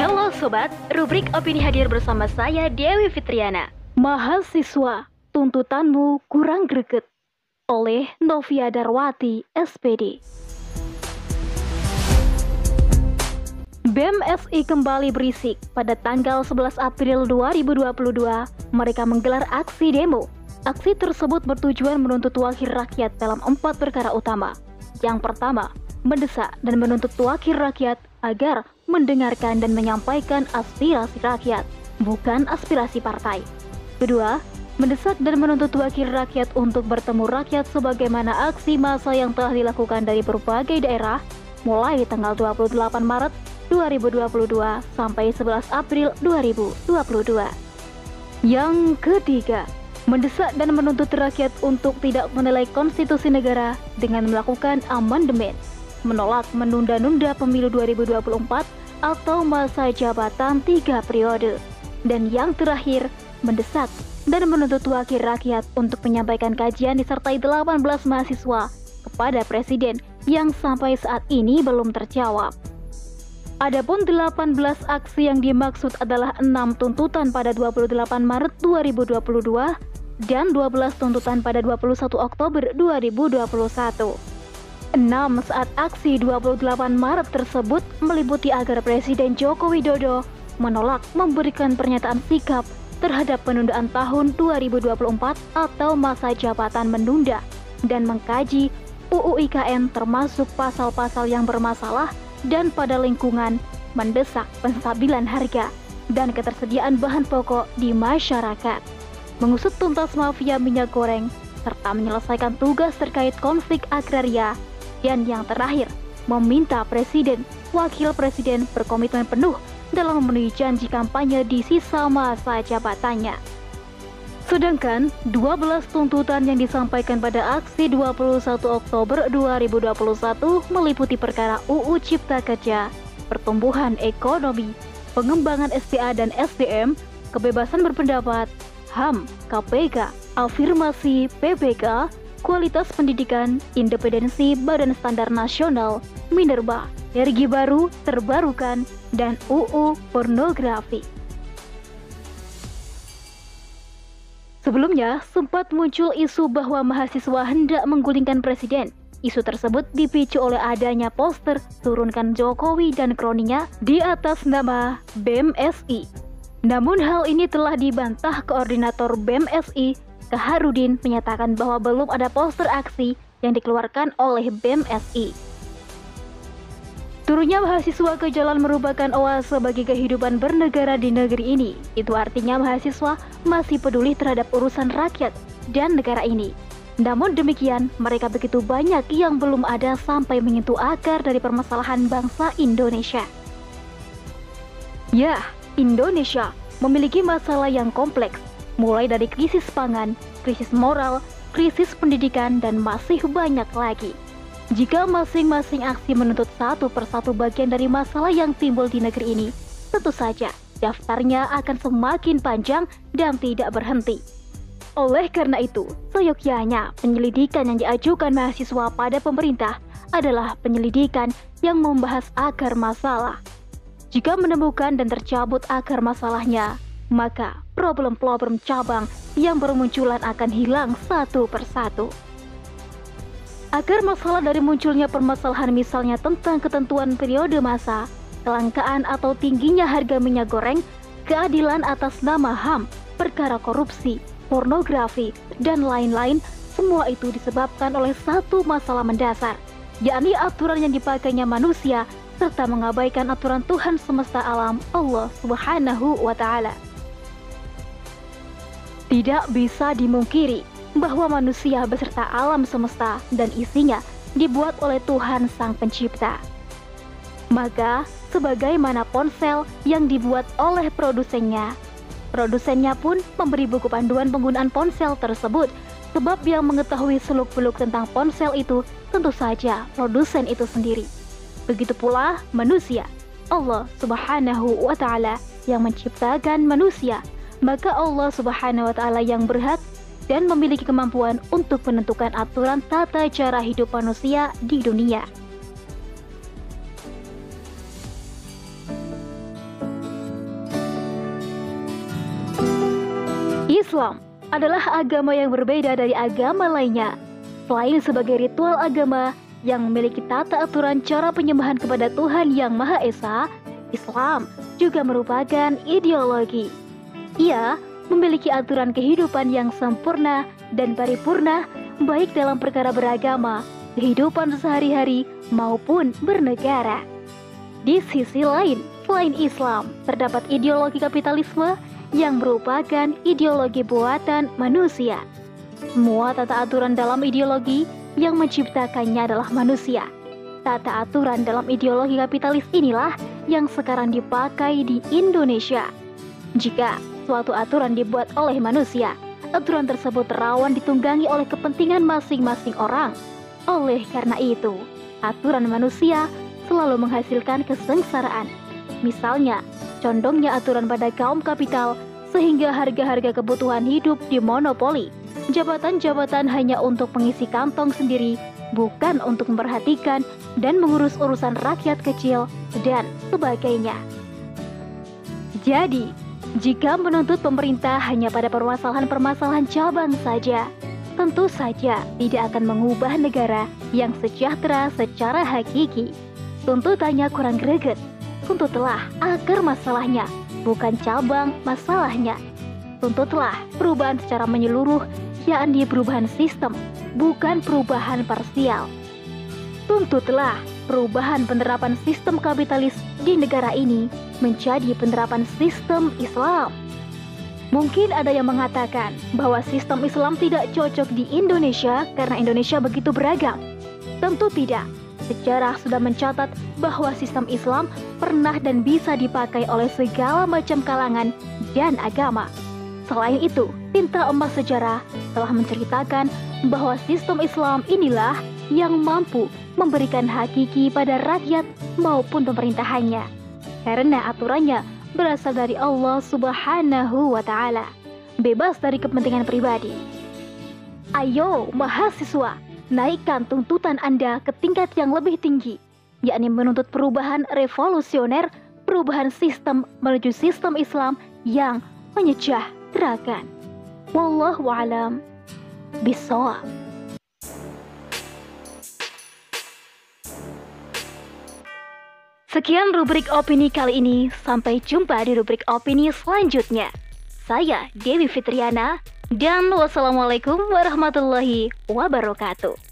Halo Sobat, rubrik Opini hadir bersama saya Dewi Fitriana. Mahasiswa, tuntutanmu kurang greget. Oleh Novia Darwati, SPD. BEM-SI kembali berisik. Pada tanggal 11 April 2022, mereka menggelar aksi demo. Aksi tersebut bertujuan menuntut wakil rakyat dalam empat perkara utama. Yang pertama, mendesak dan menuntut wakil rakyat agar mendengarkan dan menyampaikan aspirasi rakyat, bukan aspirasi partai. Kedua, mendesak dan menuntut wakil rakyat untuk bertemu rakyat sebagaimana aksi massa yang telah dilakukan dari berbagai daerah mulai tanggal 28 Maret 2022 sampai 11 April 2022. Yang ketiga, mendesak dan menuntut rakyat untuk tidak menilai konstitusi negara dengan melakukan amandemen menolak menunda-nunda pemilu 2024 atau masa jabatan tiga periode. Dan yang terakhir, mendesak dan menuntut wakil rakyat untuk menyampaikan kajian disertai 18 mahasiswa kepada Presiden yang sampai saat ini belum terjawab. Adapun 18 aksi yang dimaksud adalah 6 tuntutan pada 28 Maret 2022 dan 12 tuntutan pada 21 Oktober 2021. 6 saat aksi 28 Maret tersebut meliputi agar Presiden Joko Widodo menolak memberikan pernyataan sikap terhadap penundaan tahun 2024 atau masa jabatan menunda dan mengkaji UU IKN termasuk pasal-pasal yang bermasalah dan pada lingkungan mendesak penstabilan harga dan ketersediaan bahan pokok di masyarakat, mengusut tuntas mafia minyak goreng, serta menyelesaikan tugas terkait konflik agraria dan yang terakhir, meminta Presiden, Wakil Presiden berkomitmen penuh dalam memenuhi janji kampanye di sisa masa jabatannya. Sedangkan 12 tuntutan yang disampaikan pada aksi 21 Oktober 2021 meliputi perkara UU Cipta Kerja, pertumbuhan ekonomi, pengembangan SDA dan SDM, kebebasan berpendapat, HAM, KPK, afirmasi PPK, kualitas pendidikan, independensi Badan Standar Nasional, Minerba, energi baru, terbarukan, dan UU pornografi. Sebelumnya, sempat muncul isu bahwa mahasiswa hendak menggulingkan presiden. Isu tersebut dipicu oleh adanya poster turunkan Jokowi dan kroninya di atas nama BEM-SI. Namun hal ini telah dibantah koordinator BEM-SI Kaharudin menyatakan bahwa belum ada poster aksi yang dikeluarkan oleh BEM-SI. Turunnya mahasiswa ke jalan merupakan oase bagi kehidupan bernegara di negeri ini. Itu artinya mahasiswa masih peduli terhadap urusan rakyat dan negara ini. Namun demikian, mereka begitu banyak yang belum ada sampai menyentuh akar dari permasalahan bangsa Indonesia. Ya, Indonesia memiliki masalah yang kompleks mulai dari krisis pangan, krisis moral, krisis pendidikan, dan masih banyak lagi. Jika masing-masing aksi menuntut satu persatu bagian dari masalah yang timbul di negeri ini, tentu saja daftarnya akan semakin panjang dan tidak berhenti. Oleh karena itu, seyogyanya penyelidikan yang diajukan mahasiswa pada pemerintah adalah penyelidikan yang membahas akar masalah. Jika menemukan dan tercabut akar masalahnya, maka problem-problem cabang yang bermunculan akan hilang satu persatu. Agar masalah dari munculnya permasalahan misalnya tentang ketentuan periode masa, kelangkaan atau tingginya harga minyak goreng, keadilan atas nama HAM, perkara korupsi, pornografi, dan lain-lain, semua itu disebabkan oleh satu masalah mendasar, yakni aturan yang dipakainya manusia serta mengabaikan aturan Tuhan semesta alam Allah Subhanahu wa taala. Tidak bisa dimungkiri bahwa manusia beserta alam semesta dan isinya dibuat oleh Tuhan Sang Pencipta. Maka, sebagaimana ponsel yang dibuat oleh produsennya, produsennya pun memberi buku panduan penggunaan ponsel tersebut sebab yang mengetahui seluk-beluk tentang ponsel itu tentu saja produsen itu sendiri. Begitu pula manusia, Allah Subhanahu wa taala yang menciptakan manusia maka Allah Subhanahu wa taala yang berhak dan memiliki kemampuan untuk menentukan aturan tata cara hidup manusia di dunia. Islam adalah agama yang berbeda dari agama lainnya, selain sebagai ritual agama yang memiliki tata aturan cara penyembahan kepada Tuhan Yang Maha Esa, Islam juga merupakan ideologi ia memiliki aturan kehidupan yang sempurna dan paripurna baik dalam perkara beragama, kehidupan sehari-hari maupun bernegara. Di sisi lain, selain Islam, terdapat ideologi kapitalisme yang merupakan ideologi buatan manusia. Semua tata aturan dalam ideologi yang menciptakannya adalah manusia. Tata aturan dalam ideologi kapitalis inilah yang sekarang dipakai di Indonesia. Jika suatu aturan dibuat oleh manusia, aturan tersebut rawan ditunggangi oleh kepentingan masing-masing orang. Oleh karena itu, aturan manusia selalu menghasilkan kesengsaraan. Misalnya, condongnya aturan pada kaum kapital sehingga harga-harga kebutuhan hidup dimonopoli. Jabatan-jabatan hanya untuk mengisi kantong sendiri, bukan untuk memperhatikan dan mengurus urusan rakyat kecil dan sebagainya. Jadi, jika menuntut pemerintah hanya pada permasalahan-permasalahan cabang saja, tentu saja tidak akan mengubah negara yang sejahtera secara hakiki. Tuntutannya kurang greget, tuntutlah akar masalahnya, bukan cabang masalahnya. Tuntutlah perubahan secara menyeluruh, yakni perubahan sistem, bukan perubahan parsial. Tuntutlah perubahan penerapan sistem kapitalis di negara ini menjadi penerapan sistem Islam. Mungkin ada yang mengatakan bahwa sistem Islam tidak cocok di Indonesia karena Indonesia begitu beragam. Tentu tidak. Sejarah sudah mencatat bahwa sistem Islam pernah dan bisa dipakai oleh segala macam kalangan dan agama. Selain itu, tinta emas sejarah telah menceritakan bahwa sistem Islam inilah yang mampu memberikan hakiki pada rakyat maupun pemerintahannya. Karena aturannya berasal dari Allah Subhanahu wa taala, bebas dari kepentingan pribadi. Ayo mahasiswa, naikkan tuntutan Anda ke tingkat yang lebih tinggi, yakni menuntut perubahan revolusioner, perubahan sistem menuju sistem Islam yang menyejahterakan. Wallahu alam bisawab. Sekian rubrik opini kali ini. Sampai jumpa di rubrik opini selanjutnya. Saya Dewi Fitriana dan wassalamualaikum warahmatullahi wabarakatuh.